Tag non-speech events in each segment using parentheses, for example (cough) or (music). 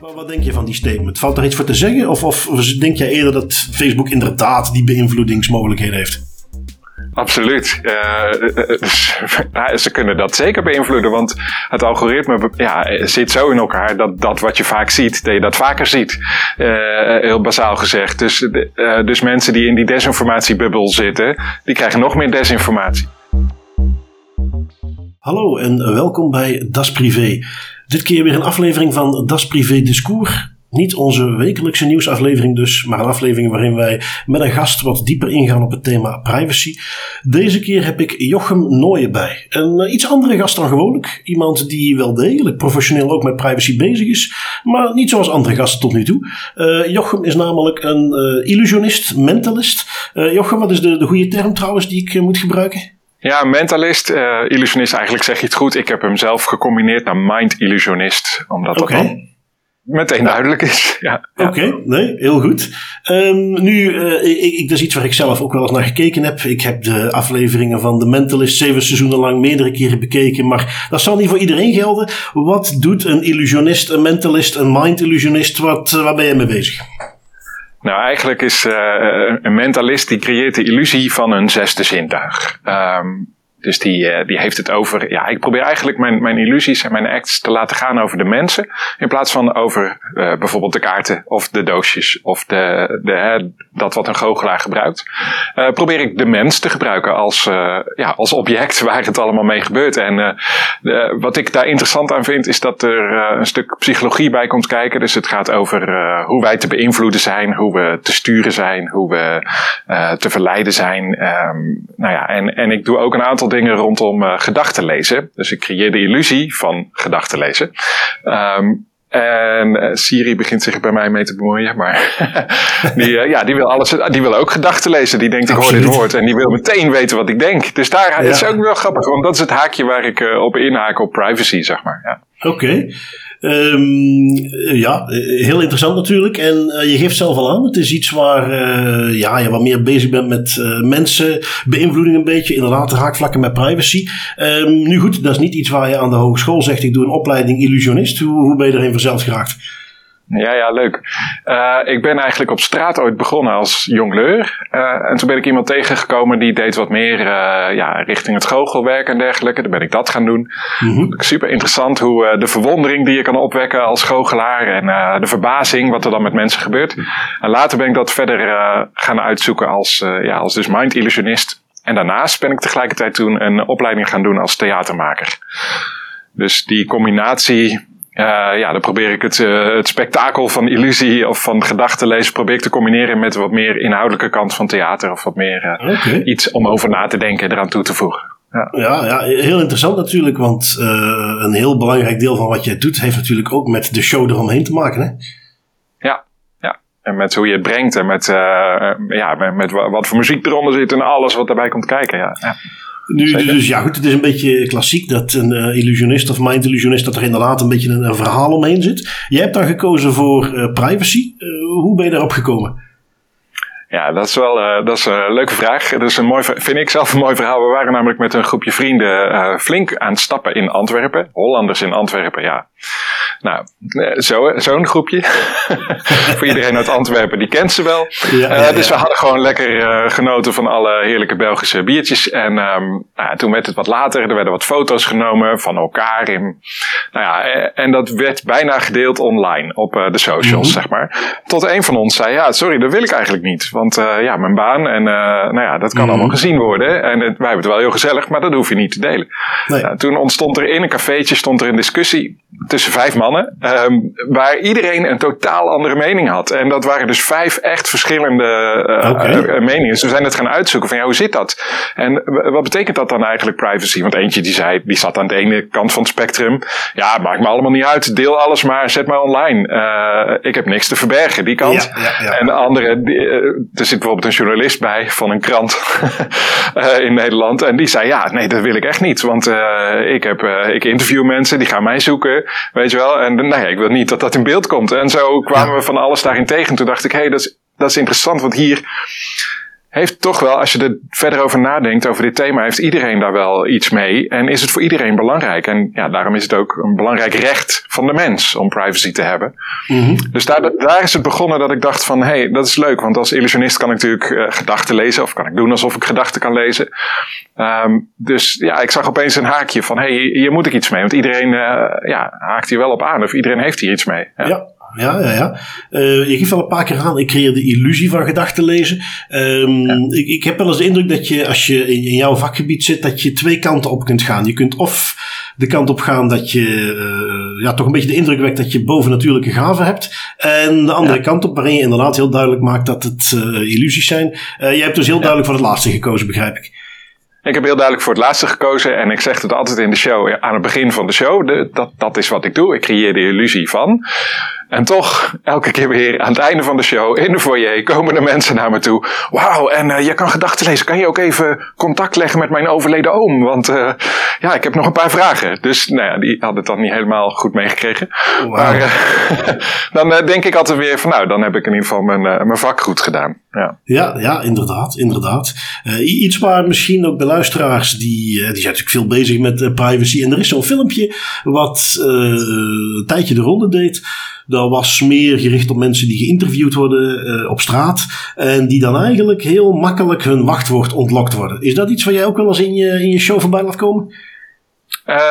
Maar wat denk je van die statement? Valt er iets voor te zeggen? Of, of denk jij eerder dat Facebook inderdaad die beïnvloedingsmogelijkheden heeft? Absoluut. Uh, ze kunnen dat zeker beïnvloeden, want het algoritme ja, zit zo in elkaar dat dat wat je vaak ziet, dat je dat vaker ziet. Uh, heel basaal gezegd. Dus, uh, dus mensen die in die desinformatiebubbel zitten, die krijgen nog meer desinformatie. Hallo en welkom bij Das Privé. Dit keer weer een aflevering van Das Privé Discours. Niet onze wekelijkse nieuwsaflevering dus, maar een aflevering waarin wij met een gast wat dieper ingaan op het thema privacy. Deze keer heb ik Jochem Nooyen bij. Een eh, iets andere gast dan gewoonlijk. Iemand die wel degelijk professioneel ook met privacy bezig is, maar niet zoals andere gasten tot nu toe. Uh, Jochem is namelijk een uh, illusionist, mentalist. Jochem, wat is de, de goede term trouwens die ik moet gebruiken? Ja, mentalist, illusionist, eigenlijk zeg je het goed. Ik heb hem zelf gecombineerd naar mind-illusionist, omdat okay. dat meteen duidelijk is. (laughs) Ja, Oké, nee, heel goed. Um, nu, uh, ik, ik, dat is iets waar ik zelf ook wel eens naar gekeken heb. Ik heb de afleveringen van The Mentalist zeven seizoenen lang meerdere keren bekeken, maar dat zal niet voor iedereen gelden. Wat doet een illusionist, een mentalist, een mind-illusionist? Wat, uh, waar ben jij mee bezig? Nou, eigenlijk is uh, een mentalist die creëert de illusie van een zesde zintuig. Um, dus die, uh, die heeft het over. Ja, ik probeer eigenlijk mijn, mijn illusies en mijn acts te laten gaan over de mensen. In plaats van over uh, bijvoorbeeld de kaarten of de doosjes of de, de, hè, dat wat een goochelaar gebruikt. Uh, probeer ik de mens te gebruiken als, ja, als object (laughs) waar het allemaal mee gebeurt. En wat ik daar interessant aan vind, is dat er een stuk psychologie bij komt kijken. Dus het gaat over hoe wij te beïnvloeden zijn, hoe we te sturen zijn, hoe we te verleiden zijn. Um, nou ja, en, en ik doe ook een aantal dingen rondom uh, gedachten lezen. Dus ik creëer de illusie van gedachten lezen. Um, en uh, Siri begint zich bij mij mee te bemoeien, maar (laughs) die, uh, ja, die wil alles, die wil ook gedachten lezen. Die denkt, ik hoor dit woord en die wil meteen weten wat ik denk. Dus daar ja. is ook wel grappig, want dat is het haakje waar ik uh, op inhaak op privacy, zeg maar. Ja. Oké. Okay. Um, ja, heel interessant natuurlijk. En uh, je geeft zelf al aan, het is iets waar uh, ja, je wat meer bezig bent met mensen, beïnvloeding een beetje, inderdaad raakvlakken met privacy. Um, nu goed, dat is niet iets waar je aan de hogeschool zegt, ik doe een opleiding illusionist. Hoe, hoe ben je erin verzeld geraakt? Ja, ja, leuk. Uh, ik ben eigenlijk op straat ooit begonnen als jongleur. Uh, en toen ben ik iemand tegengekomen die deed wat meer uh, ja, richting het goochelwerk en dergelijke. Dan ben ik dat gaan doen. Mm-hmm. Super interessant hoe de verwondering die je kan opwekken als goochelaar en de verbazing wat er dan met mensen gebeurt. En later ben ik dat verder gaan uitzoeken als, ja, als dus mind illusionist. En daarnaast ben ik tegelijkertijd toen een opleiding gaan doen als theatermaker. Dus die combinatie uh, ja, dan probeer ik het, uh, het spektakel van illusie of van gedachtenlezen probeer ik te combineren met wat meer inhoudelijke kant van theater of wat meer uh, okay. iets om over na te denken eraan toe te voegen. Ja. Ja, ja, heel interessant natuurlijk, want een heel belangrijk deel van wat jij doet heeft natuurlijk ook met de show eromheen te maken. Hè? Ja, ja. En met hoe je het brengt en met, ja, met, met, wat voor muziek eronder zit en alles wat daarbij komt kijken. Ja. ja. Nu, dus ja, goed, het is een beetje klassiek dat een uh, illusionist of mind illusionist dat er inderdaad een beetje een, een verhaal omheen zit. Jij hebt dan gekozen voor uh, privacy. Uh, hoe ben je daarop gekomen? Ja, dat is wel dat is een leuke vraag. Dat is een mooi, vind ik zelf een mooi verhaal. We waren namelijk met een groepje vrienden flink aan het stappen in Antwerpen. Hollanders in Antwerpen, ja. Nou, zo'n zo groepje. (laughs) Voor iedereen uit Antwerpen, die kent ze wel. Ja, ja, uh, dus we hadden gewoon lekker genoten van alle heerlijke Belgische biertjes. En um, nou, toen werd het wat later. Er werden wat foto's genomen van elkaar. In, nou ja, en dat werd bijna gedeeld online op de socials, mm -hmm. zeg maar. Tot een van ons zei, ja, sorry, dat wil ik eigenlijk niet. Want uh, ja, mijn baan en uh, nou ja, dat kan mm. allemaal gezien worden. En het, wij hebben het wel heel gezellig, maar dat hoef je niet te delen. Nee. Nou, toen ontstond er in een cafeetje stond er een discussie tussen vijf mannen. Um, waar iedereen een totaal andere mening had. En dat waren dus vijf echt verschillende uh, okay. meningen. Dus we zijn het gaan uitzoeken van ja, hoe zit dat? En wat betekent dat dan eigenlijk privacy? Want eentje die zei, die zat aan de ene kant van het spectrum. Ja, maakt me allemaal niet uit. Deel alles maar, zet maar online. ik heb niks te verbergen, die kant. Ja, ja, ja. En de andere, die, er zit bijvoorbeeld een journalist bij van een krant (laughs) in Nederland. En die zei, ja, nee, dat wil ik echt niet. Want ik, heb, ik interview mensen, die gaan mij zoeken, weet je wel. En nee, ik wil niet dat dat in beeld komt. En zo kwamen we van alles daarin tegen. Toen dacht ik, hé, hey, dat, is, dat is interessant, want hier heeft toch wel, als je er verder over nadenkt, over dit thema, heeft iedereen daar wel iets mee. En is het voor iedereen belangrijk. En ja, daarom is het ook een belangrijk recht van de mens om privacy te hebben. Mhm. Dus daar, daar is het begonnen dat ik dacht van, hé, hey, dat is leuk. Want als illusionist kan ik natuurlijk uh, gedachten lezen, of kan ik doen alsof ik gedachten kan lezen. Um, dus ja, ik zag opeens een haakje van, hé, hey, hier moet ik iets mee. Want iedereen uh, ja, haakt hier wel op aan, of iedereen heeft hier iets mee. ja. ja ja, ja, ja. Uh, je geeft al een paar keer aan, ik creëer de illusie van gedachten lezen. Um, ik, ik heb wel eens de indruk dat je, als je in, in, jouw vakgebied zit, dat je twee kanten op kunt gaan. Je kunt of de kant op gaan dat je uh, ja, toch een beetje de indruk wekt dat je bovennatuurlijke gaven hebt. En de andere kant op, waarin je inderdaad heel duidelijk maakt dat het uh, illusies zijn. jij hebt dus heel duidelijk voor het laatste gekozen, begrijp ik. Ik heb heel duidelijk voor het laatste gekozen en ik zeg het altijd in de show, aan het begin van de show, de, dat, dat is wat ik doe. Ik creëer de illusie van. En toch, elke keer weer aan het einde van de show, in de foyer, komen de mensen naar me toe. Wauw, en uh, je kan gedachten lezen. Kan je ook even contact leggen met mijn overleden oom? Want uh, ja, ik heb nog een paar vragen. Dus nou ja, die hadden het dan niet helemaal goed meegekregen. Wow. Maar uh, (laughs) dan denk ik altijd weer van nou, dan heb ik in ieder geval mijn, mijn vak goed gedaan. Ja, ja, ja inderdaad. inderdaad. iets waar misschien ook de luisteraars, die, die zijn natuurlijk veel bezig met privacy. En er is zo'n filmpje wat een tijdje de ronde deed. Dat was meer gericht op mensen die geïnterviewd worden uh, op straat. En die dan eigenlijk heel makkelijk hun wachtwoord ontlokt worden. Is dat iets wat jij ook wel eens in je, in je show voorbij laat komen?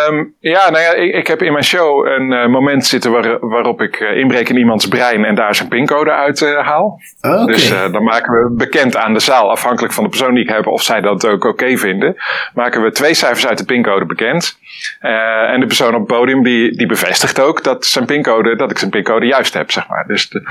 Um, ja, nou ja, ik, ik, heb in mijn show een uh, moment zitten waar, waarop ik uh, inbreek in iemands brein en daar zijn pincode uit uh, haal. Okay. Dus dan maken we bekend aan de zaal, afhankelijk van de persoon die ik heb, of zij dat ook oké okay vinden, maken we twee cijfers uit de pincode bekend. en de persoon op het podium die, die bevestigt ook dat, zijn pincode, dat ik zijn pincode juist heb, zeg maar. Dus, de,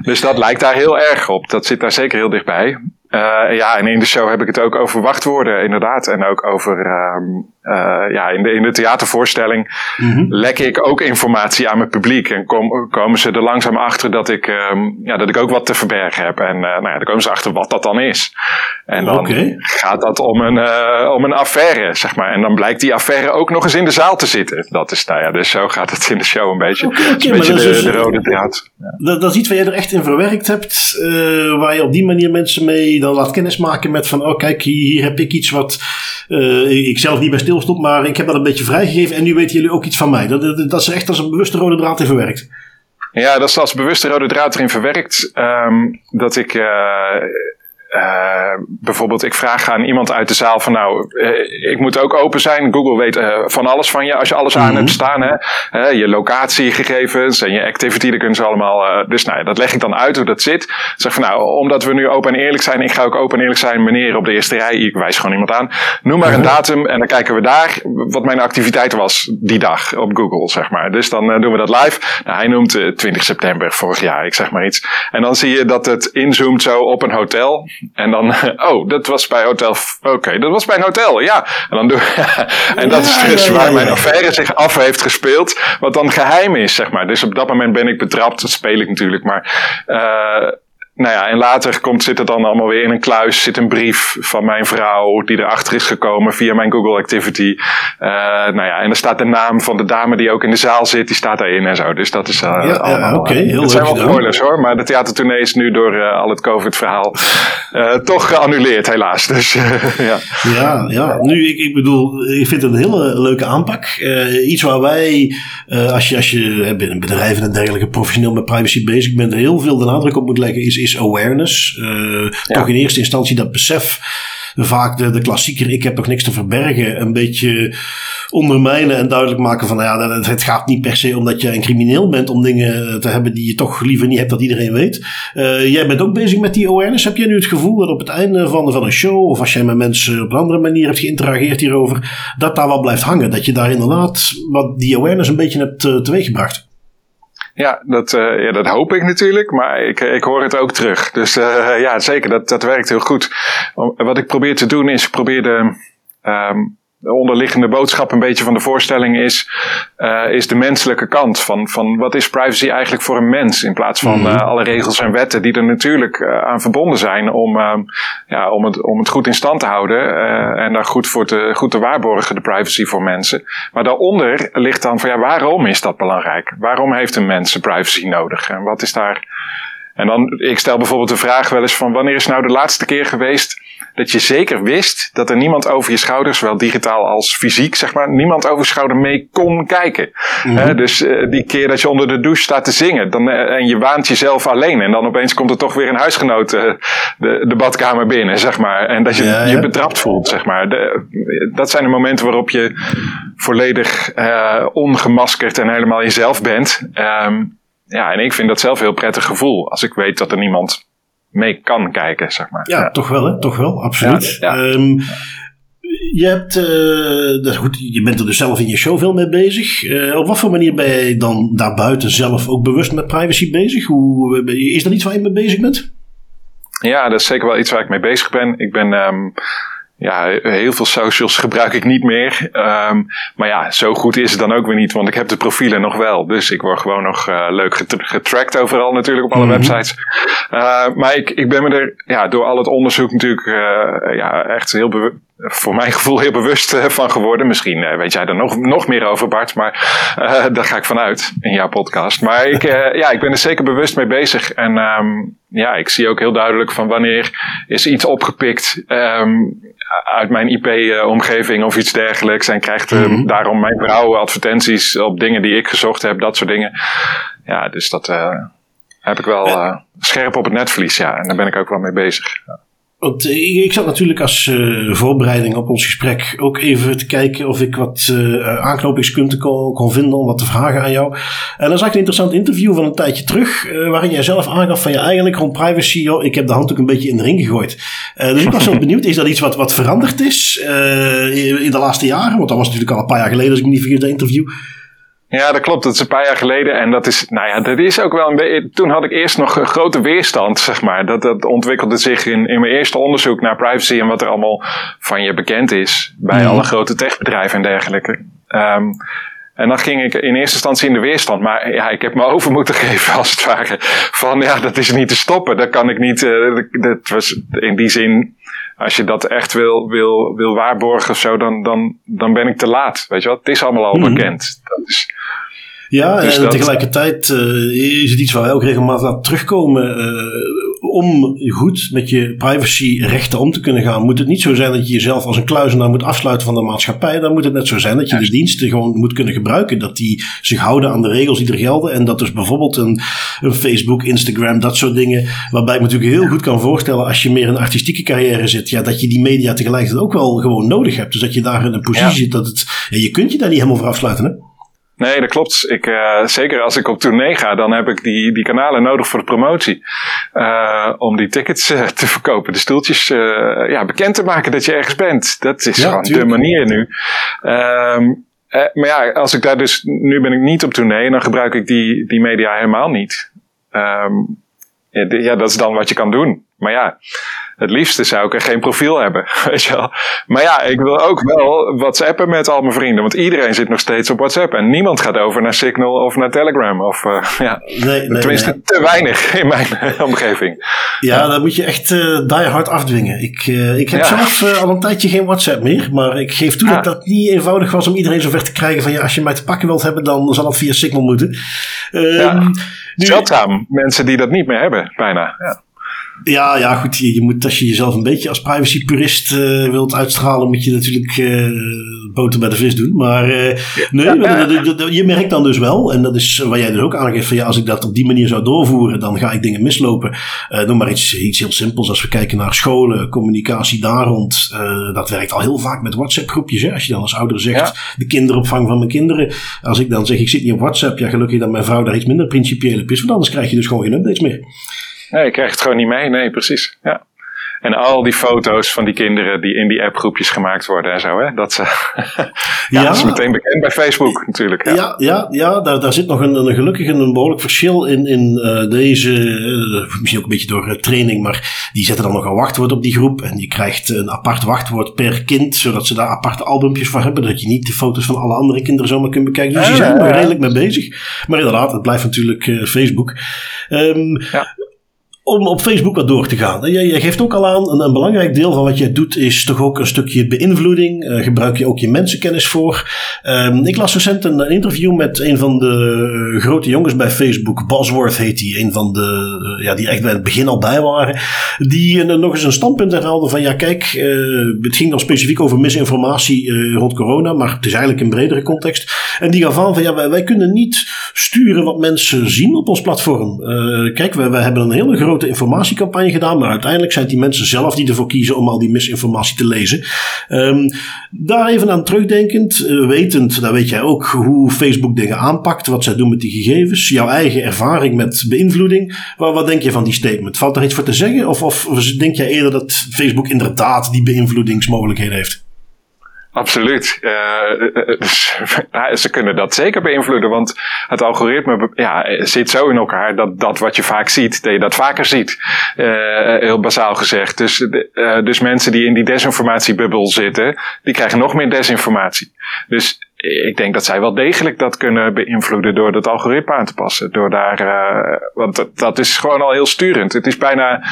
dus dat lijkt daar heel erg op. Dat zit daar zeker heel dichtbij. Uh, ja, en in de show heb ik het ook over wachtwoorden, inderdaad. En ook over, um, uh, ja, in de, in de theatervoorstelling mm -hmm. lek ik ook informatie aan mijn publiek. En kom, komen ze er langzaam achter dat ik, um, ja, dat ik ook wat te verbergen heb. En uh, nou ja, dan komen ze achter wat dat dan is. En dan okay. gaat dat om een, om een affaire, zeg maar. En dan blijkt die affaire ook nog eens in de zaal te zitten. Dat is, nou ja, dus zo gaat het in de show een beetje. Okay, okay, een beetje de, is, de, rode draad. Ja. Dat, dat is iets waar je er echt in verwerkt hebt, waar je op die manier mensen mee dan laat kennismaken met van, oh kijk, hier, heb ik iets wat uh, ik zelf niet bij stilstond, maar ik heb dat een beetje vrijgegeven en nu weten jullie ook iets van mij. Dat, dat, dat is echt als een bewuste rode draad in verwerkt. Ja, dat is als bewuste rode draad erin verwerkt. Um, dat ik. Uh, uh, bijvoorbeeld, ik vraag aan iemand uit de zaal van nou, uh, ik moet ook open zijn. Google weet uh, van alles van je als je alles mm -hmm. aan hebt staan. Hè? je locatiegegevens en je activity, dat kunnen ze allemaal. dus nou, dat leg ik dan uit hoe dat zit. Zeg van nou, omdat we nu open en eerlijk zijn, ik ga ook open en eerlijk zijn, meneer op de eerste rij, ik wijs gewoon iemand aan. Noem maar een mhm. datum en dan kijken we daar wat mijn activiteit was die dag op Google, zeg maar. Dus dan doen we dat live. Nou, hij noemt 20 september vorig jaar, ik zeg maar iets. En dan zie je dat het inzoomt zo op een hotel. En dan, (laughs) oh, dat was bij hotel. Oké, okay, dat was bij een hotel, ja. En, dan doe, (laughs) en dat is dus waar mijn affaire zich af heeft gespeeld. Wat dan geheim is, zeg maar. Dus op dat moment ben ik betrapt. Dat speel ik natuurlijk. Maar uh, nou ja, en later komt, zit het dan allemaal weer in een kluis. Zit een brief van mijn vrouw die erachter is gekomen via mijn Google Activity. Uh, nou ja, en er staat de naam van de dame die ook in de zaal zit. Die staat daarin en zo. Dus dat is uh, ja, allemaal... Ja, oké, okay, heel Het zijn wel spoilers hoor. Maar de theatertournee is nu door al het COVID-verhaal toch geannuleerd helaas. Dus (laughs) ja. Ja, ja. Nu, ik, ik bedoel, ik vind het een hele leuke aanpak. iets waar wij, als je, als je binnen bedrijven en dergelijke professioneel met privacy bezig bent, heel veel de nadruk op moet leggen is is awareness. Uh, ja. Toch in eerste instantie dat besef. Vaak de, de klassieker, ik heb toch niks te verbergen. Een beetje ondermijnen en duidelijk maken van, nou ja, het gaat niet per se omdat je een crimineel bent om dingen te hebben die je toch liever niet hebt dat iedereen weet. Uh, jij bent ook bezig met die awareness. Heb jij nu het gevoel dat op het einde van, van een show, of als jij met mensen op een andere manier hebt geïnterageerd hierover, dat daar wat blijft hangen? Dat je daar inderdaad wat die awareness een beetje hebt uh, teweeggebracht? Ja, dat, uh, ja, dat hoop ik natuurlijk, maar ik, ik hoor het ook terug. Dus uh, ja, zeker, dat, dat werkt heel goed. Wat ik probeer te doen is, ik probeer de, um, de onderliggende boodschap een beetje van de voorstelling is, uh, is de menselijke kant van, van wat is privacy eigenlijk voor een mens in plaats van uh, alle regels en wetten die er natuurlijk uh, aan verbonden zijn om, ja, om, het, om het goed in stand te houden en daar goed voor te, goed te waarborgen, de privacy voor mensen. Maar daaronder ligt dan van ja, waarom is dat belangrijk? Waarom heeft een mens privacy nodig? En wat is daar En dan, ik stel bijvoorbeeld de vraag wel eens van wanneer is nou de laatste keer geweest dat je zeker wist dat er niemand over je schouders, zowel digitaal als fysiek, zeg maar, niemand over je schouder mee kon kijken. Mm dus uh, die keer dat je onder de douche staat te zingen dan, uh, en je waant jezelf alleen en dan opeens komt er toch weer een huisgenoot uh, de, de badkamer binnen, zeg maar. En dat je ja, ja. je betrapt voelt, zeg maar. De, dat zijn de momenten waarop je volledig ongemaskerd en helemaal jezelf bent. Um, ja, en ik vind dat zelf een heel prettig gevoel. Als ik weet dat er niemand mee kan kijken, zeg maar. Ja, ja. toch wel, hè? Toch wel, absoluut. Ja, ja. Um, je, hebt, uh, dat goed, je bent er dus zelf in je show veel mee bezig. Uh, op wat voor manier ben je dan daarbuiten zelf ook bewust met privacy bezig? Hoe, is dat iets waar je mee bezig bent? Ja, dat is zeker wel iets waar ik mee bezig ben. Ik ben... Um, ja, heel veel socials gebruik ik niet meer. Um, maar ja, zo goed is het dan ook weer niet, want ik heb de profielen nog wel. Dus ik word gewoon nog uh, leuk getracked overal natuurlijk op alle mm -hmm. websites. Uh, maar ik, ik ben me er ja, door al het onderzoek natuurlijk uh, ja, echt heel voor mijn gevoel heel bewust van geworden. Misschien weet jij er nog, nog meer over, Bart, maar (laughs) daar ga ik vanuit in jouw podcast. Maar ik, (laughs) ja, ik ben er zeker bewust mee bezig. En um, ja, ik zie ook heel duidelijk van wanneer is iets opgepikt. Um, uit mijn IP-omgeving of iets dergelijks. En krijgt mm -hmm. daarom mijn vrouw advertenties op dingen die ik gezocht heb, dat soort dingen. Ja, dus dat uh, heb ik wel uh, scherp op het netvlies, ja. En daar ben ik ook wel mee bezig. Ja. Want ik, ik zat natuurlijk als uh, voorbereiding op ons gesprek ook even te kijken of ik wat uh, aanknopingspunten kon, kon, vinden om wat te vragen aan jou. En dan zag ik een interessant interview van een tijdje terug, waarin jij zelf aangaf van ja, eigenlijk rond privacy, joh, ik heb de hand ook een beetje in de ring gegooid. dus ik was zo benieuwd, is dat iets wat, wat veranderd is in de laatste jaren? Want dat was natuurlijk al een paar jaar geleden, als ik me niet vergis, dat interview. Ja, dat klopt. Dat is een paar jaar geleden. En dat is, nou ja, dat is ook wel een beetje. Toen had ik eerst nog een grote weerstand, zeg maar. Dat, dat ontwikkelde zich in, in mijn eerste onderzoek naar privacy en wat er allemaal van je bekend is. Bij mm. alle grote techbedrijven en dergelijke. Um, en dan ging ik in eerste instantie in de weerstand. Maar ja, ik heb me (laughs) over moeten geven, als het ware. Van ja, dat is niet te stoppen. Dat kan ik niet. Uh, dat was in die zin als je dat echt wil, wil, wil waarborgen of zo, dan, dan, dan ben ik te laat. Weet je wat? Het is allemaal al bekend. Dat is, ja, dus en dat, tegelijkertijd uh, is het iets waar wij ook regelmatig aan terugkomen. Uh, om goed met je privacyrechten om te kunnen gaan, moet het niet zo zijn dat je jezelf als een kluizenaar moet afsluiten van de maatschappij. Dan moet het net zo zijn dat je de diensten gewoon moet kunnen gebruiken. Dat die zich houden aan de regels die er gelden. En dat dus bijvoorbeeld een, een Facebook, Instagram, dat soort dingen. Waarbij ik me natuurlijk heel goed kan voorstellen als je meer in een artistieke carrière zit. Ja, dat je die media tegelijkertijd ook wel gewoon nodig hebt. Dus dat je daar in een positie ja. zit dat het. Ja, je kunt je daar niet helemaal voor afsluiten. Hè? Nee, dat klopt. Ik, uh, zeker als ik op tournee ga, dan heb ik die, die kanalen nodig voor de promotie. Uh, om die tickets uh, te verkopen, de stoeltjes ja, bekend te maken dat je ergens bent. Dat is ja, gewoon tuurlijk. de manier nu. Um, maar ja, als ik daar dus, nu ben ik niet op tournee en dan gebruik ik die, die media helemaal niet. Um, ja, dat is dan wat je kan doen. Maar ja, het liefste zou ik er geen profiel hebben. (laughs) Weet je wel. Maar ja, ik wil ook wel WhatsAppen met al mijn vrienden. Want iedereen zit nog steeds op WhatsApp. En niemand gaat over naar Signal of naar Telegram. Of, uh, (laughs) ja, nee, nee, tenminste nee. te weinig in mijn (laughs) omgeving. Ja, ja, dan moet je echt uh, die hard afdwingen. Ik, uh, ik heb ja. zelf al een tijdje geen WhatsApp meer. Maar ik geef toe ah. dat dat niet eenvoudig was om iedereen zover te krijgen. Van ja, als je mij te pakken wilt hebben, dan zal het via Signal moeten. Um, Zeldzaam. Mensen die dat niet meer hebben, bijna. Ja. Ja, ja, goed. Je, je, moet, als je jezelf een beetje als privacy-purist uh, wilt uitstralen, moet je natuurlijk uh, boter bij de vis doen. Maar uh, nee, je merkt dan dus wel, en dat is waar jij dus ook aangeeft, van ja, als ik dat op die manier zou doorvoeren, dan ga ik dingen mislopen. noem maar iets, iets heel simpels. Als we kijken naar scholen, communicatie daar rond, dat werkt al heel vaak met WhatsApp-groepjes. Als je dan als ouder zegt, ja. de kinderopvang van mijn kinderen. Als ik dan zeg, ik zit niet op WhatsApp, ja, gelukkig dat mijn vrouw daar iets minder principieel op is, want anders krijg je dus gewoon geen updates meer. Nee, je krijgt het gewoon niet mee. Nee, precies. Ja. En al die foto's van die kinderen die in die appgroepjes gemaakt worden en zo. Hè? Dat, uh, (laughs) ja, ja, dat is meteen bekend bij Facebook natuurlijk. Ja, ja, ja, ja daar, daar zit nog een, een gelukkig een behoorlijk verschil in, in uh, deze. Uh, misschien ook een beetje door training, maar die zetten dan nog een wachtwoord op die groep. En je krijgt een apart wachtwoord per kind, zodat ze daar aparte albumpjes voor hebben. Dat je niet de foto's van alle andere kinderen zomaar kunt bekijken. Dus die zijn er redelijk mee bezig. Maar inderdaad, het blijft natuurlijk Facebook. Um, ja om op Facebook wat door te gaan. Jij, geeft ook al aan, een, een, belangrijk deel van wat jij doet is toch ook een stukje beïnvloeding. Uh, gebruik je ook je mensenkennis voor. Um, ik las recent een, interview met een van de uh, grote jongens bij Facebook. Bosworth heet hij, een van de, uh, ja, die echt bij het begin al bij waren. Die nog eens een standpunt herhaalde van, ja kijk, het ging dan specifiek over misinformatie rond corona, maar het is eigenlijk een bredere context. En die gaf aan van, ja, wij, wij kunnen niet sturen wat mensen zien op ons platform. kijk, wij, wij hebben een hele grote grote informatiecampagne gedaan, maar uiteindelijk zijn het die mensen zelf die ervoor kiezen om al die misinformatie te lezen. Um, daar even aan terugdenkend, uh, wetend, daar weet jij ook hoe Facebook dingen aanpakt, wat zij doen met die gegevens, jouw eigen ervaring met beïnvloeding. Wat, wat denk je van die statement? Valt er iets voor te zeggen? Of, of denk jij eerder dat Facebook inderdaad die beïnvloedingsmogelijkheden heeft? Absoluut. Uh, (laughs) ze kunnen dat zeker beïnvloeden, want het algoritme ja, zit zo in elkaar dat dat wat je vaak ziet, dat je dat vaker ziet. Heel basaal gezegd. Dus, dus mensen die in die desinformatiebubbel zitten, die krijgen nog meer desinformatie. Dus ik denk dat zij wel degelijk dat kunnen beïnvloeden door dat algoritme aan te passen. Door daar, uh, want dat, dat, is gewoon al heel sturend. Het is bijna,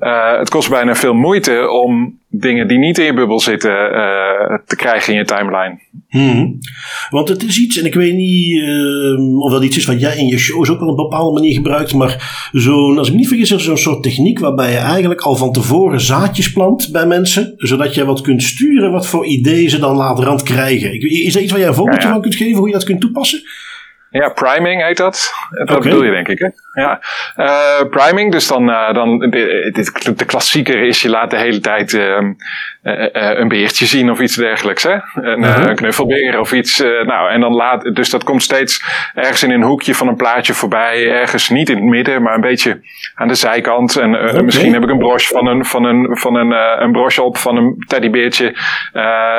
uh, het kost bijna veel moeite om dingen die niet in je bubbel zitten uh, te krijgen in je timeline. Hmm. Want het is iets, en ik weet niet of dat iets is wat jij in je shows ook op een bepaalde manier gebruikt, maar zo'n, als ik me niet vergis, is zo'n soort techniek waarbij je eigenlijk al van tevoren zaadjes plant bij mensen, zodat je wat kunt sturen wat voor ideeën ze dan later krijgen. Is dat iets wat jij een voorbeeldje ja, ja. van kunt geven hoe je dat kunt toepassen? Ja, priming heet dat. Dat okay. bedoel je denk ik, hè? Ja. Uh, priming, dus dan, uh, dan de, de, de klassieker is je laat de hele tijd uh, een beertje zien of iets dergelijks, hè? Een, -huh. een knuffelbeer of iets. nou, en dan laat, dus dat komt steeds ergens in een hoekje van een plaatje voorbij. Ergens niet in het midden, maar een beetje aan de zijkant. En okay. misschien heb ik een broche van een, van een, van een, een broche op van een teddybeertje.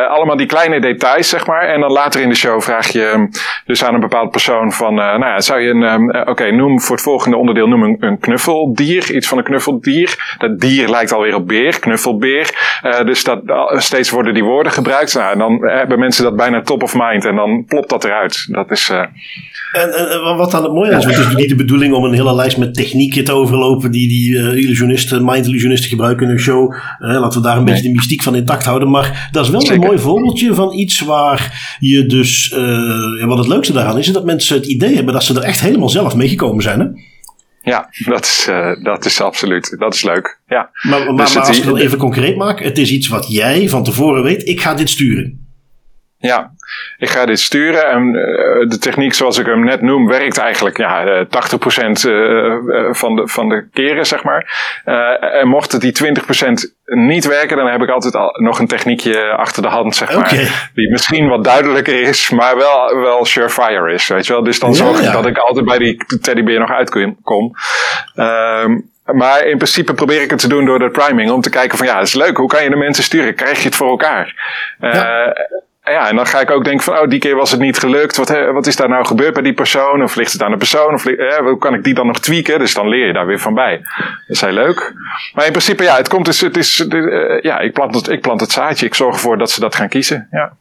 allemaal die kleine details, zeg maar. En dan later in de show vraag je dus aan een bepaald persoon van, uh, nou ja, zou je een, um, oké, okay, noem voor het volgende onderdeel noem een, knuffeldier, iets van een knuffeldier. Dat dier lijkt alweer op beer, knuffelbeer. Uh, dus dat, steeds worden die woorden gebruikt. Nou, en dan hebben mensen dat bijna top of mind en dan plopt dat eruit. Dat is... En, en, wat dan het mooie is, het is niet de bedoeling om een hele lijst met technieken te overlopen die die illusionisten, mind-illusionisten gebruiken in hun show. laten we daar een nee. beetje de mystiek van intact houden. Maar dat is wel Zeker. een mooi voorbeeldje van iets waar je dus, wat het leukste daaraan is, is dat mensen het idee hebben dat ze er echt helemaal zelf meegekomen zijn. Hè? Ja, dat is, uh, dat is absoluut. Dat is leuk. Ja. Maar, maar, dus maar als ik het even concreet maak, het is iets wat jij van tevoren weet, ik ga dit sturen. Ja, ik ga dit sturen en uh, de techniek zoals ik hem net noem werkt eigenlijk ja, 80% uh, van, de, van de keren, zeg maar. En mocht het die 20% niet werken, dan heb ik altijd al nog een techniekje achter de hand, zeg maar. Okay. Die misschien wat duidelijker is, maar wel, wel surefire is, weet je wel. Dus dan ja, zorg ik ja. dat ik altijd bij die teddybeer nog uitkom. Um, maar in principe probeer ik het te doen door de priming. Om te kijken van ja, dat is leuk. Hoe kan je de mensen sturen? Krijg je het voor elkaar? Ja. Uh, ja, en dan ga ik ook denken van, oh, die keer was het niet gelukt. Wat, wat is daar nou gebeurd bij die persoon? Of ligt het aan de persoon? Of eh, hoe kan ik die dan nog tweaken? Dus dan leer je daar weer van bij. Dat is heel leuk. Maar in principe, ja, het komt dus, het is, uh, ja, ik plant, het, ik plant het zaadje. Ik zorg ervoor dat ze dat gaan kiezen. Ja.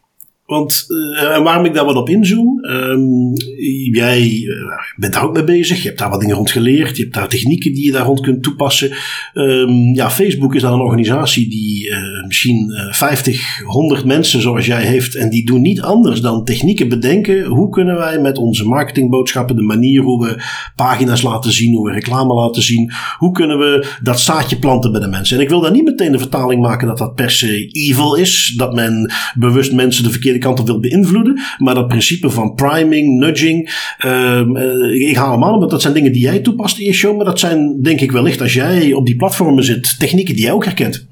Want uh, waarom ik daar wat op inzoom, um, jij uh, bent daar ook mee bezig. Je hebt daar wat dingen rond geleerd. Je hebt daar technieken die je daar rond kunt toepassen. Um, ja, Facebook is dan een organisatie die uh, misschien 50, 100 mensen zoals jij heeft. En die doen niet anders dan technieken bedenken. Hoe kunnen wij met onze marketingboodschappen, de manier hoe we pagina's laten zien, hoe we reclame laten zien. Hoe kunnen we dat zaadje planten bij de mensen? En ik wil daar niet meteen de vertaling maken dat dat per se evil is. Dat men bewust mensen de verkeerde kant op wil beïnvloeden. Maar dat principe van priming, nudging. Uh, ik haal hem aan, want dat zijn dingen die jij toepast in je show. Maar dat zijn denk ik wellicht als jij op die platformen zit, technieken die jij ook herkent.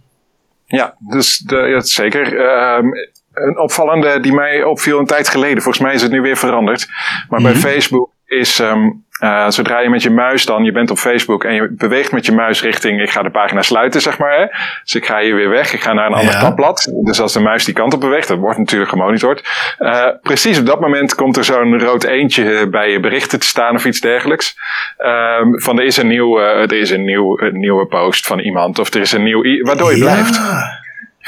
Ja, dus de, ja, zeker. Uh, een opvallende die mij opviel een tijd geleden. Volgens mij is het nu weer veranderd. Maar mm -hmm. bij Facebook is um, uh, zodra je met je muis dan, je bent op Facebook en je beweegt met je muis richting, ik ga de pagina sluiten, zeg maar. Hè? Dus ik ga hier weer weg, ik ga naar een ander ja. tabblad. Dus als de muis die kant op beweegt, dat wordt natuurlijk gemonitord. Uh, precies op dat moment komt er zo'n rood eentje bij je berichten te staan of iets dergelijks. Uh, van er is een, nieuw, er is een, nieuw, een nieuwe post van iemand of er is een nieuw, waardoor je ja. blijft.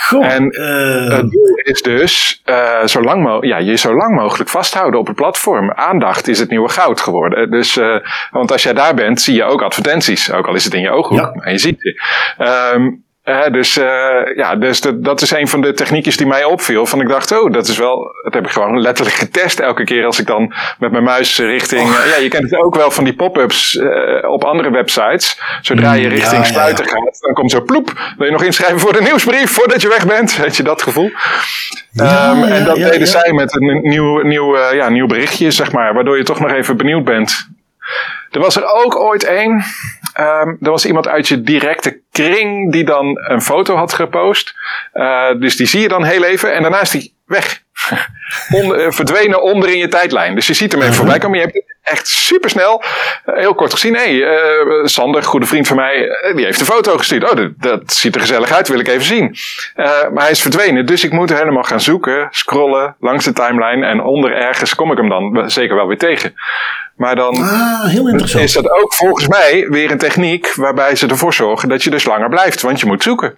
Goh, en uh, het doel is dus uh, zo lang ja, je zo lang mogelijk vasthouden op het platform. Aandacht is het nieuwe goud geworden. Dus, uh, want als jij daar bent, zie je ook advertenties. Ook al is het in je ooghoek. Ja. En je ziet het. Um, uh, dus uh, ja, dus dat, dat is een van de techniekjes die mij opviel. Van ik dacht, oh, dat is wel. Dat heb ik gewoon letterlijk (laughs) getest elke keer als ik dan met mijn muis richting. Oh. Uh, ja, je kent het ook wel van die pop-ups op andere websites. Zodra je mm, richting ja, sluiten ja, ja. gaat, dan komt zo ploep. Wil je nog inschrijven voor de nieuwsbrief voordat je weg bent? Weet je dat gevoel? Um, en dat deden zij met een nieuw, nieuw, ja, nieuw berichtje, zeg maar. Waardoor je toch nog even benieuwd bent. Er was er ook ooit één. Um, er was iemand uit je directe kring die dan een foto had gepost. Uh, dus die zie je dan heel even en daarna is die weg. (laughs) onder, eh, verdwenen onder in je tijdlijn. Dus je ziet hem even mhm. voorbij komen. Je hebt echt super snel, uh, heel kort gezien. Hé, hey, uh, Sander, goede vriend van mij, die heeft een foto gestuurd. Oh, dat, dat, ziet er gezellig uit, wil ik even zien. maar hij is verdwenen, dus ik moet helemaal gaan zoeken, scrollen langs de timeline. En onder ergens kom ik hem dan zeker wel weer tegen. Maar dan ah, heel interessant. is dat ook volgens mij weer een techniek waarbij ze ervoor zorgen dat je dus langer blijft, want je moet zoeken.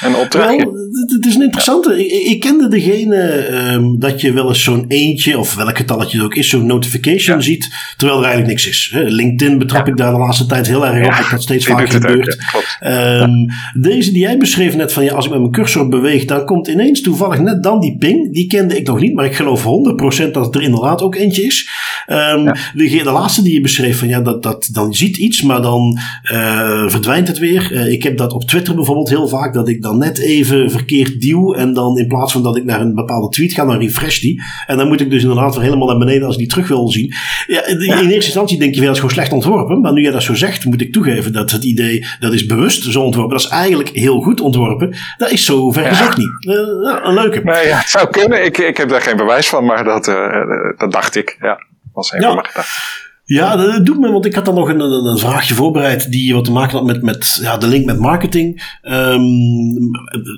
En opdrachtje. Wel, het is een interessante. Ik, ik, kende degene um, dat je wel eens zo'n eentje, of welk getalletje het ook is, zo'n notification ja. ziet, terwijl er eigenlijk niks is. LinkedIn betrap ja. ik daar de laatste tijd heel erg op, dat dat steeds vaker gebeurt. Um, deze die jij beschreef net van ja, als ik met mijn cursor beweeg, dan komt ineens toevallig net dan die ping. Die kende ik nog niet, maar ik geloof 100% dat het er inderdaad ook eentje is. Um, de, de, laatste die je beschreef van ja, dat, dat, dan ziet iets, maar dan uh, verdwijnt het weer. Uh, ik heb dat op Twitter bijvoorbeeld heel vaak, dat ik dan net even verkeerd duw en dan in plaats van dat ik naar een bepaalde tweet ga, dan refresh die. En dan moet ik dus inderdaad weer helemaal naar beneden als ik die terug wil zien. Ja, in eerste instantie denk je wel, eens gewoon slecht ontworpen, maar nu jij dat zo zegt, moet ik toegeven dat het idee, dat is bewust zo ontworpen, dat is eigenlijk heel goed ontworpen. Dat is zo ver ja. niet. Uh, een leuke. Nee, ja, het zou kunnen. Ik, ik heb daar geen bewijs van, maar dat, uh, dat dacht ik. Ja, was even ja. maar gedacht. Ja, dat doet me, want ik had dan nog een, een, vraagje voorbereid die wat te maken had met, met ja, de link met marketing. Um,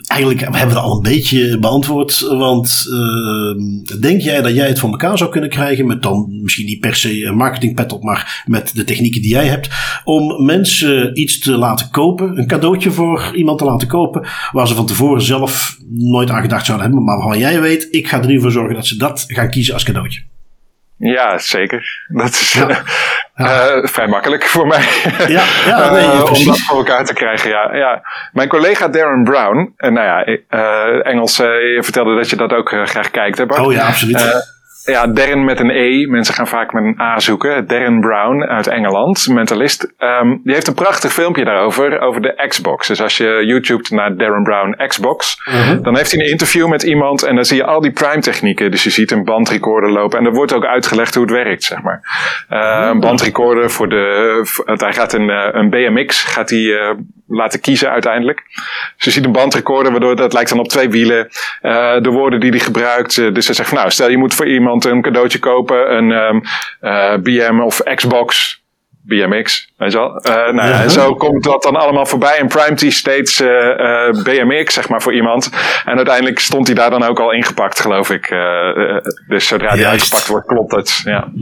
eigenlijk hebben we dat al een beetje beantwoord, want uh, denk jij dat jij het voor elkaar zou kunnen krijgen met dan misschien niet per se een marketingpet op, maar met de technieken die jij hebt, om mensen iets te laten kopen, een cadeautje voor iemand te laten kopen, waar ze van tevoren zelf nooit aan gedacht zouden hebben, maar waarvan jij weet, ik ga er nu voor zorgen dat ze dat gaan kiezen als cadeautje. Ja, zeker. Dat is ja. (laughs) Uh, vrij makkelijk voor mij. Ja, ja (laughs) nee, uh, om dat voor elkaar te krijgen. Ja, ja. Mijn collega Darren Brown, nou ja, Engels, je vertelde dat je dat ook graag kijkt, hè Bart? Oh ja, absoluut ja, Darren met een E. Mensen gaan vaak met een A zoeken. Darren Brown uit Engeland, mentalist. Um, die heeft een prachtig filmpje daarover, over de Xbox. Dus als je YouTube naar Darren Brown Xbox, uh -huh. dan heeft hij een interview met iemand en dan zie je al die prime technieken. Dus je ziet een bandrecorder lopen en er wordt ook uitgelegd hoe het werkt, zeg maar. Uh, uh -huh. Een bandrecorder voor de, voor, hij gaat een, eh, een BMX, gaat hij uh, laten kiezen uiteindelijk. Je ziet een bandrecorder, waardoor dat lijkt dan op twee wielen. Uh, de woorden die hij gebruikt. dus hij zegt van nou, stel je moet voor iemand een cadeautje kopen, een um, uh, BM of Xbox. BMX, weet je wel. Uh, nou ja, en zo komt dat dan allemaal voorbij. En Prime T steeds uh, uh, BMX, zeg maar, voor iemand. En uiteindelijk stond hij daar dan ook al ingepakt, geloof ik. dus zodra die uitgepakt wordt, klopt het. Ja,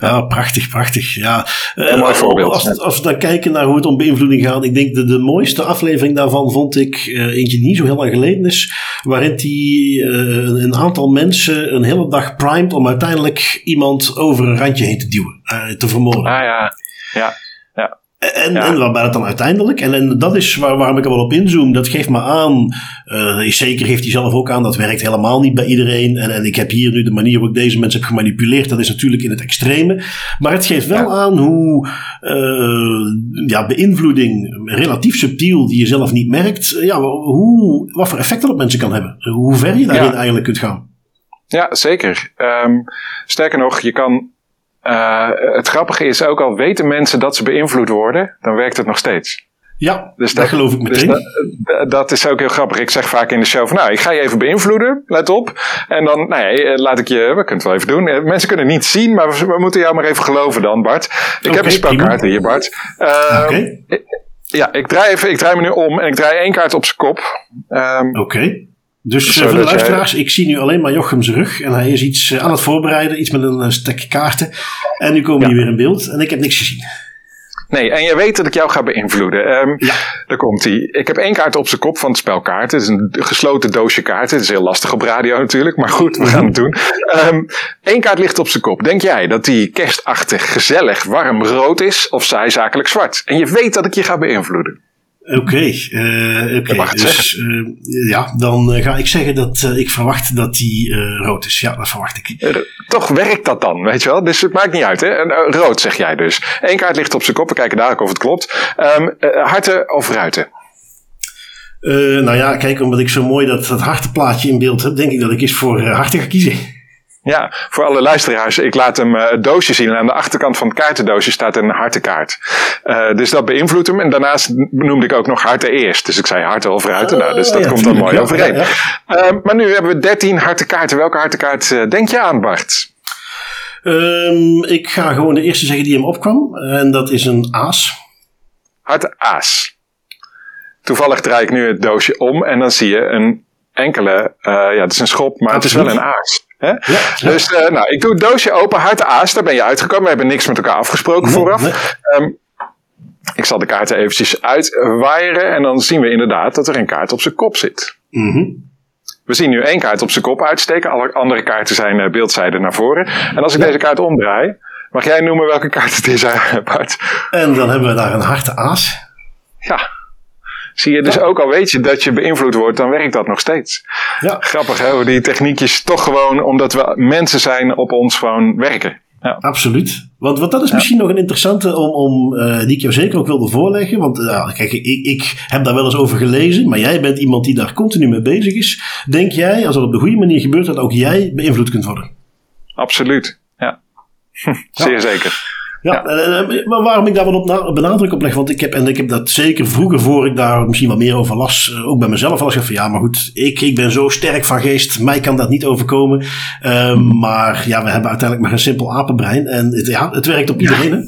ja prachtig, prachtig. Ja. Een mooi voorbeeld. Als, als, we dan kijken naar hoe het om beïnvloeding gaat. Ik denk de, de mooiste aflevering daarvan vond ik eentje niet zo heel lang geleden is. Waarin hij een aantal mensen een hele dag primed om uiteindelijk iemand over een randje heen te duwen. Te vermoorden. Ah ja. Ja, ja. En, ja. en waar ben het dan uiteindelijk? En, en dat is waar, waarom ik er wel op inzoom. Dat geeft me aan, uh, zeker geeft hij zelf ook aan, dat werkt helemaal niet bij iedereen. En, en ik heb hier nu de manier waarop ik deze mensen heb gemanipuleerd, dat is natuurlijk in het extreme. Maar het geeft wel ja. aan hoe uh, ja, beïnvloeding, relatief subtiel, die je zelf niet merkt, ja, hoe, wat voor effect dat op mensen kan hebben. Hoe ver je daarin eigenlijk kunt gaan. Ja, zeker. Um, sterker nog, je kan uh, het grappige is ook al weten mensen dat ze beïnvloed worden, dan werkt het nog steeds. Ja, dus dat, geloof ik meteen. Dus dat, dat, is ook heel grappig. Ik zeg vaak in de show van, nou, ik ga je even beïnvloeden, let op. En dan, nou ja, eh, laat ik je, we kunnen het wel even doen. Eh, mensen kunnen het niet zien, maar we, we moeten jou maar even geloven dan, Bart. Ik okay, heb een spelkaart hier, Bart. Uh, Oké. Okay. Ja, ik draai, even, ik draai me nu om en ik draai één kaart op zijn kop. Um, Oké. Okay. Dus uh, voor de luisteraars, ik zie nu alleen maar Jochem's rug. En hij is iets uh, aan het voorbereiden, iets met een uh, stek kaarten. En nu komen ja. die weer in beeld en ik heb niks gezien. Nee, en je weet dat ik jou ga beïnvloeden. Um, ja. Daar komt hij. Ik heb één kaart op zijn kop van het spel kaarten. Het is een gesloten doosje kaarten. Het is heel lastig op radio natuurlijk, maar goed, we gaan het doen. Um, Eén kaart ligt op zijn kop. Denk jij dat die kerstachtig, gezellig, warm rood is of zij zakelijk zwart? En je weet dat ik je ga beïnvloeden. Oké, uh, oké. dus uh, ja, dan uh, ga ik zeggen dat ik verwacht dat die rood is. Ja, dat verwacht ik. toch werkt dat dan, weet je wel? Dus het maakt niet uit, hè? rood zeg jij dus. Eén kaart ligt op zijn kop, we kijken dadelijk of het klopt. Um, harten of ruiten? nou ja, kijk, omdat ik zo mooi dat, dat hartenplaatje in beeld heb, denk ik dat ik eens voor harten ga kiezen. Ja, voor alle luisteraars, ik laat hem uh, het doosje zien. En aan de achterkant van het kaartendoosje staat een hartenkaart. Uh, dus dat beïnvloedt hem. En daarnaast noemde ik ook nog harten eerst. Dus ik zei harten of ruiten. nou, dus dat komt dan mooi overeen. Ja, uh, maar nu hebben we 13 hartenkaarten. Welke hartenkaart uh, denk je aan, Bart? Um, ik ga gewoon de eerste zeggen die hem opkwam. En dat is een aas. Harte aas. Toevallig draai ik nu het doosje om. En dan zie je een enkele, ja, het is een schop, maar Absoluut. het is wel een aas. Ja, Dus uh, nou, ik doe het doosje open, hart aas, daar ben je uitgekomen. We hebben niks met elkaar afgesproken vooraf. Um, ik zal de kaarten eventjes uitwaaieren en dan zien we inderdaad dat er een kaart op zijn kop zit. Mm -hmm. We zien nu één kaart op zijn kop uitsteken, alle andere kaarten zijn uh, beeldzijde naar voren. En als ik deze kaart omdraai, mag jij noemen welke kaart het is, Bart? En dan hebben we daar een harte aas. Ja, Zie je dus ook al weet je dat je beïnvloed wordt, dan werkt dat nog steeds. Ja. Grappig hè, die techniekjes toch gewoon, omdat we mensen zijn, op ons gewoon werken. Ja. Absoluut. Want, want dat is misschien nog een interessante om, om, uh, die ik jou zeker ook wilde voorleggen. Want uh, kijk, ik, ik heb daar wel eens over gelezen, maar jij bent iemand die daar continu mee bezig is. Denk jij, als dat op de goede manier gebeurt, dat ook jij beïnvloed kunt worden? Absoluut, ja. (laughs) Zeer zeker. Ja, maar waarom ik daar wat op benadruk op leg, want ik heb, en ik heb dat zeker vroeger, voor ik daar misschien wat meer over las, ook bij mezelf al gezegd van ja, maar goed, ik, ik ben zo sterk van geest, mij kan dat niet overkomen. Um, maar ja, we hebben uiteindelijk maar een simpel apenbrein en het, ja, het werkt op iedereen, hè?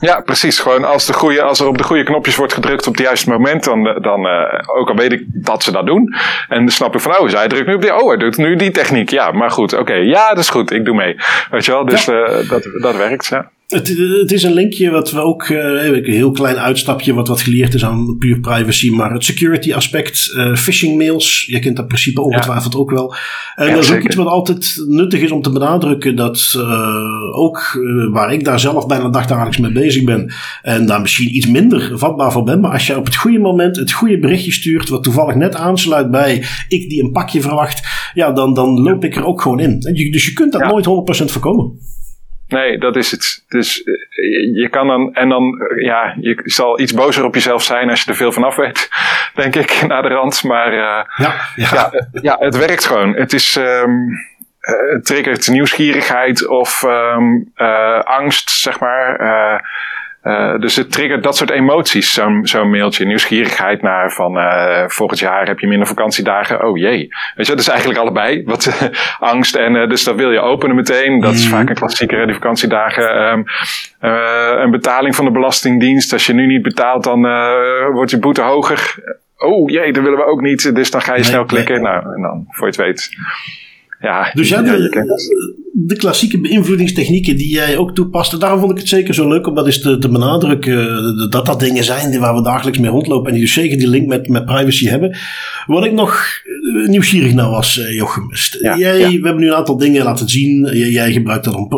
Ja, precies. Gewoon als, de goede, als er op de goede knopjes wordt gedrukt op het juiste moment, dan, dan uh, ook al weet ik dat ze dat doen. En dan snap ik van, oh, zij drukt nu op die, oh, hij doet nu die techniek. Ja, maar goed, oké, okay, ja, dat is goed, ik doe mee. Weet je wel, dus ja. uh, dat, dat werkt, ja. Het, het, is een linkje wat we ook, uh, een heel klein uitstapje wat wat geleerd is aan puur privacy, maar het security aspect, uh, phishing mails, je kent dat principe ongetwijfeld ja. ook wel. En ja, dat is ook iets wat altijd nuttig is om te benadrukken, dat uh, ook waar ik daar zelf bijna dagdagelijks mee bezig ben en daar misschien iets minder vatbaar voor ben, maar als je op het goede moment het goede berichtje stuurt, wat toevallig net aansluit bij ik die een pakje verwacht, ja, dan, dan loop ik er ook gewoon in. Dus je kunt dat nooit 100% voorkomen. Nee, dat is het. Dus je kan dan, en dan, ja, je zal iets bozer op jezelf zijn als je er veel van af weet, (laughs) denk ik, (laughs) naar de rand. Maar uh, ja, ja. Ja, ja, het werkt gewoon. Het is, um, het triggert nieuwsgierigheid of um, uh, angst, zeg maar. Uh, uh, dus het triggert dat soort emoties, zo'n zo'n mailtje. Nieuwsgierigheid naar van uh, volgend jaar heb je minder vakantiedagen. Oh jee. Weet je, dat is eigenlijk allebei. Wat (laughs) angst en uh, dus dat wil je openen meteen. Dat is mm. vaak een klassieker, die vakantiedagen. Um, een betaling van de Belastingdienst. Als je nu niet betaalt, dan wordt je boete hoger. Oh jee, dat willen we ook niet. Dus dan ga je nee, snel klikken. Nee. Nou, en dan, voor je het weet. Ja, dus ja, de, de, klassieke beïnvloedingstechnieken die jij ook toepast. Daarom vond ik het zeker zo leuk om dat eens te, te benadrukken. Dat dat dingen zijn die waar we dagelijks mee rondlopen. En die dus zeker die link met, met privacy hebben. Wat ik nog eh, nieuwsgierig naar was, uh, Jochem. Ja, jij, ja. We hebben nu een aantal dingen laten zien. Jij, jij gebruikt dat om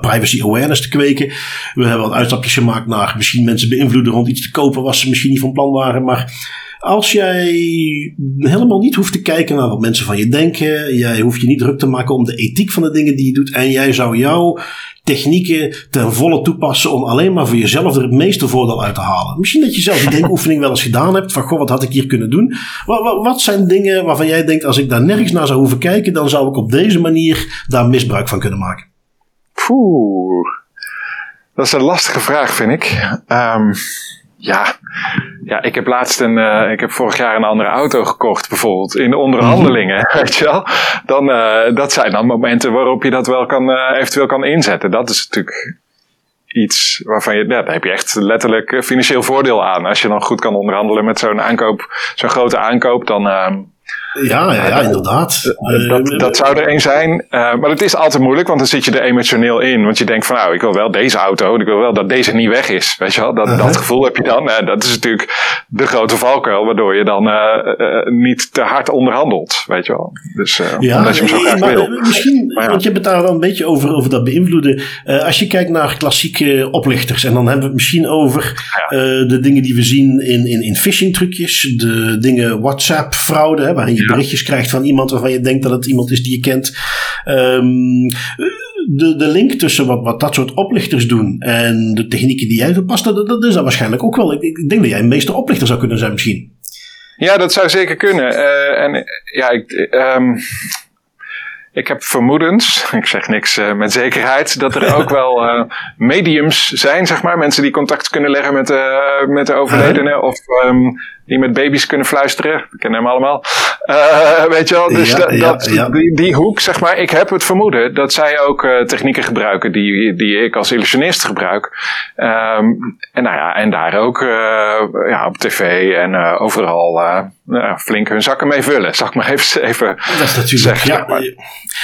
privacy awareness te kweken. We hebben wat uitstapjes gemaakt naar misschien mensen beïnvloeden rond iets te kopen. Was ze misschien niet van plan waren. Maar als jij helemaal niet hoeft te kijken naar wat mensen van je denken, jij hoeft je niet druk te maken om de ethiek van de dingen die je doet en jij zou jouw technieken ten volle toepassen om alleen maar voor jezelf er het meeste voordeel uit te halen. Misschien dat je zelf die (laughs) denkoefening wel eens gedaan hebt van goh, wat had ik hier kunnen doen? Wat, wat, wat zijn dingen waarvan jij denkt als ik daar nergens naar zou hoeven kijken, dan zou ik op deze manier daar misbruik van kunnen maken? Poeh, dat is een lastige vraag vind ik. Um ja, ja, ik heb laatst een, uh, ik heb vorig jaar een andere auto gekocht, bijvoorbeeld in de onderhandelingen, (laughs) weet je wel. Dan, uh, dat zijn dan momenten waarop je dat wel kan, uh, eventueel kan inzetten. Dat is natuurlijk iets waarvan je, ja, daar heb je echt letterlijk financieel voordeel aan. Als je dan goed kan onderhandelen met zo'n aankoop, zo'n grote aankoop, dan, Ja, ja, ja inderdaad. dat, dat zou er één zijn. maar het is altijd moeilijk, want dan zit je er emotioneel in. Want je denkt van nou, ik wil wel deze auto. Ik wil wel dat deze niet weg is. Weet je wel? Dat, dat gevoel heb je dan. dat is natuurlijk de grote valkuil, waardoor je dan niet te hard onderhandelt. Weet je wel? Dus ja, omdat je hem zo graag maar, wil. Misschien, want je hebt het daar wel een beetje over, over dat beïnvloeden. als je kijkt naar klassieke oplichters, en dan hebben we het misschien over de dingen die we zien in, in, in phishing trucjes, de dingen WhatsApp-fraude, waarin je berichtjes krijgt van iemand waarvan je denkt dat het iemand is die je kent. Um, de, de link tussen wat, wat dat soort oplichters doen en de technieken die jij toepast, dat, dat is dan waarschijnlijk ook wel. Ik, ik denk dat jij een meester oplichter zou kunnen zijn misschien. Ja, dat zou zeker kunnen. Uh, en ja, ik, um, ik heb vermoedens, (laughs) ik zeg niks uh, met zekerheid, dat er ook (laughs) wel uh, mediums zijn, zeg maar. Mensen die contact kunnen leggen met, met de overledene. Of um, die met baby's kunnen fluisteren. We kennen hem allemaal. Uh, weet je wel, dus ja, dat, ja, Die, die, hoek, zeg maar. Ik heb het vermoeden dat zij ook uh, technieken gebruiken die, die ik als illusionist gebruik. Um, en, nou ja, en daar ook uh, ja, op tv en overal flink hun zakken mee vullen. Zal ik maar even, (laughs) even dat is natuurlijk, zeggen. Ja, maar.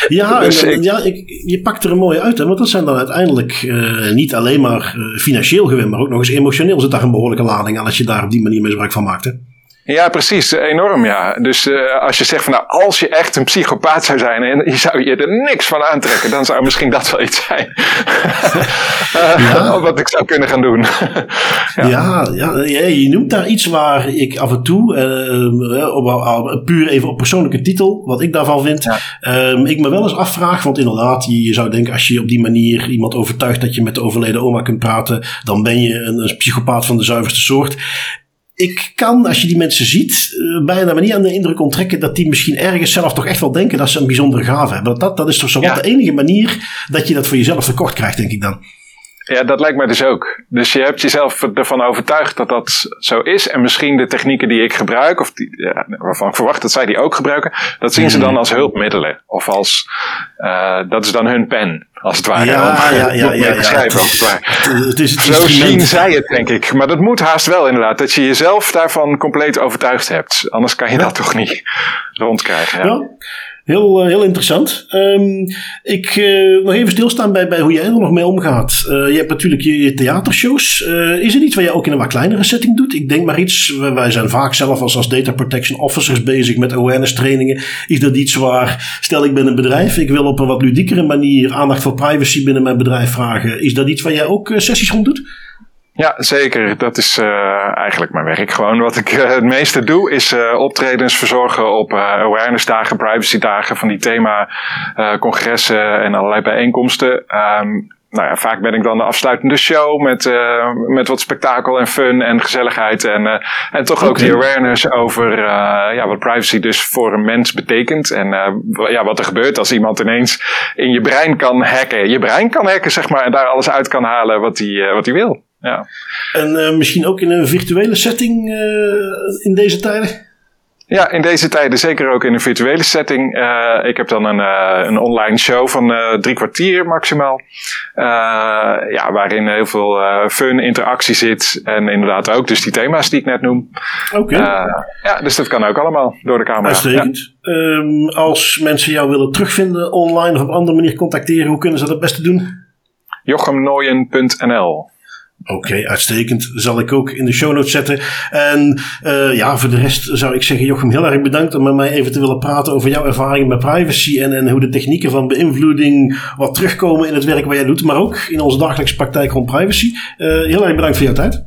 ja, dus en, ik, ja ik, je pakt er een mooie uit. Hè, want dat zijn dan uiteindelijk niet alleen maar financieel gewin, maar ook nog eens emotioneel zit daar een behoorlijke lading aan als je daar op die manier misbruik van maakt. Hè? Ja, precies. Enorm, ja. Dus uh, als je zegt van nou, als je echt een psychopaat zou zijn en je zou je er niks van aantrekken, dan zou misschien dat wel iets zijn. uh, (laughs) ja. (laughs) Wat ik zou kunnen gaan doen. (laughs) ja. ja. Ja, je noemt daar iets waar ik af en toe, uh, op, puur even op persoonlijke titel, wat ik daarvan vind, ja. ik me wel eens afvraag, want inderdaad, je, je, zou denken als je op die manier iemand overtuigt dat je met de overleden oma kunt praten, dan ben je een, een psychopaat van de zuiverste soort ik kan, als je die mensen ziet, uh, bijna maar niet aan de indruk onttrekken dat die misschien ergens zelf toch echt wel denken dat ze een bijzondere gave hebben. Dat, dat is toch zo wat de enige manier dat je dat voor jezelf tekort krijgt, denk ik dan. Ja, dat lijkt mij dus ook. Dus je hebt jezelf ervan overtuigd dat dat zo is. En misschien de technieken die ik gebruik, of die, ja, waarvan ik verwacht dat zij die ook gebruiken, dat zien ze dan hmm. als hulpmiddelen. Of als, uh, dat is dan hun pen, als het ware. Ja, ja, ja. ja, ja, schrijven, als het ware. Het is het zo zien zij het, denk ik. Maar dat moet haast wel inderdaad. Dat je jezelf daarvan compleet overtuigd hebt. Anders kan je dat toch niet rondkrijgen. Ja. Heel, uh, heel interessant. Um, ik uh, nog even stilstaan bij, bij hoe jij er nog mee omgaat. Uh, je hebt natuurlijk je, theatershows. is er iets wat jij ook in een wat kleinere setting doet? Ik denk maar iets, wij zijn vaak zelf als, als data protection officers bezig met awareness trainingen. Is dat iets waar, stel ik ben een bedrijf, ik wil op een wat ludiekere manier aandacht voor privacy binnen mijn bedrijf vragen. Is dat iets waar jij ook sessies rond doet? Ja, zeker. Dat is uh, eigenlijk mijn werk. Gewoon wat ik uh, het meeste doe, is uh, optredens verzorgen op awareness dagen, privacy dagen van die thema congressen en allerlei bijeenkomsten. Um, nou ja, vaak ben ik dan de afsluitende show met, met wat spektakel en fun en gezelligheid. En, en toch ook die awareness over ja, wat privacy dus voor een mens betekent. En ja, wat er gebeurt als iemand ineens in je brein kan hacken. Je brein kan hacken, zeg maar, en daar alles uit kan halen wat hij wat hij wil. Ja. En uh, misschien ook in een virtuele setting uh, in deze tijden? Ja, in deze tijden zeker ook in een virtuele setting. Uh, ik heb dan een, een online show van drie kwartier maximaal. ja, waarin heel veel fun, interactie zit. En inderdaad ook dus die thema's die ik net noem. Oké. ja, dus dat kan ook allemaal door de camera. Uitstekend. Ja. Um, als mensen jou willen terugvinden online of op andere manier contacteren, hoe kunnen ze dat het beste doen? jochemnooien.nl Oké, uitstekend. Zal ik ook in de show notes zetten. En uh, ja, voor de rest zou ik zeggen, Jochem, heel erg bedankt om met mij even te willen praten over jouw ervaringen met privacy en, en hoe de technieken van beïnvloeding wat terugkomen in het werk wat jij doet, maar ook in onze dagelijkse praktijk rond privacy. Uh, heel erg bedankt voor jouw tijd.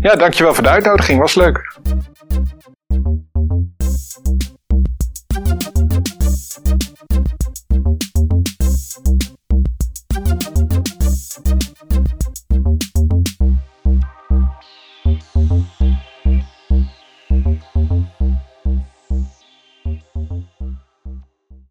Ja, dankjewel voor de uitnodiging. Was leuk.